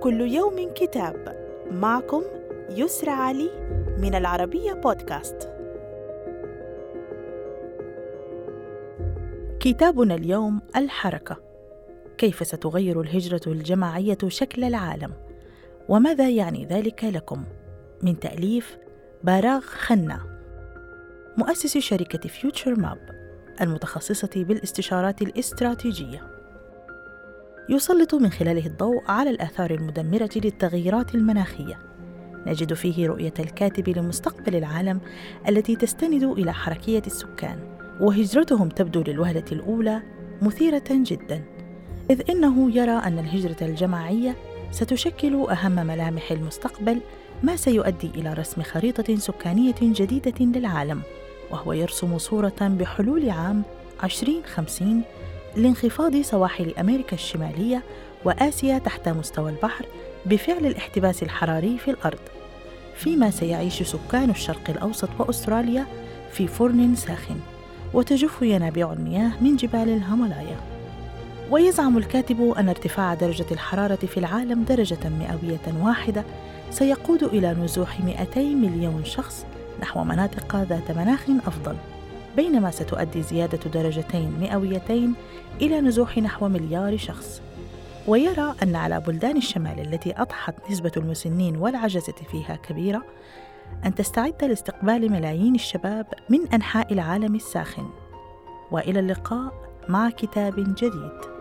كل يوم كتاب معكم يسرى علي من العربية بودكاست. كتابنا اليوم الحركة. كيف ستغير الهجرة الجماعية شكل العالم؟ وماذا يعني ذلك لكم؟ من تأليف باراغ خنا مؤسس شركة فيوتشر ماب المتخصصة بالاستشارات الاستراتيجية يسلط من خلاله الضوء على الآثار المدمرة للتغييرات المناخية. نجد فيه رؤية الكاتب لمستقبل العالم التي تستند إلى حركية السكان وهجرتهم تبدو للوهلة الأولى مثيرة جدا. إذ إنه يرى أن الهجرة الجماعية ستشكل أهم ملامح المستقبل ما سيؤدي إلى رسم خريطة سكانية جديدة للعالم وهو يرسم صورة بحلول عام 2050 لانخفاض سواحل أمريكا الشمالية وآسيا تحت مستوى البحر بفعل الاحتباس الحراري في الأرض فيما سيعيش سكان الشرق الأوسط وأستراليا في فرن ساخن وتجف ينابيع المياه من جبال الهيمالايا. ويزعم الكاتب أن ارتفاع درجة الحرارة في العالم درجة مئوية واحدة سيقود إلى نزوح 200 مليون شخص نحو مناطق ذات مناخ أفضل. بينما ستؤدي زيادة درجتين مئويتين إلى نزوح نحو مليار شخص. ويرى أن على بلدان الشمال التي أضحت نسبة المسنين والعجزة فيها كبيرة أن تستعد لاستقبال ملايين الشباب من أنحاء العالم الساخن. وإلى اللقاء مع كتاب جديد.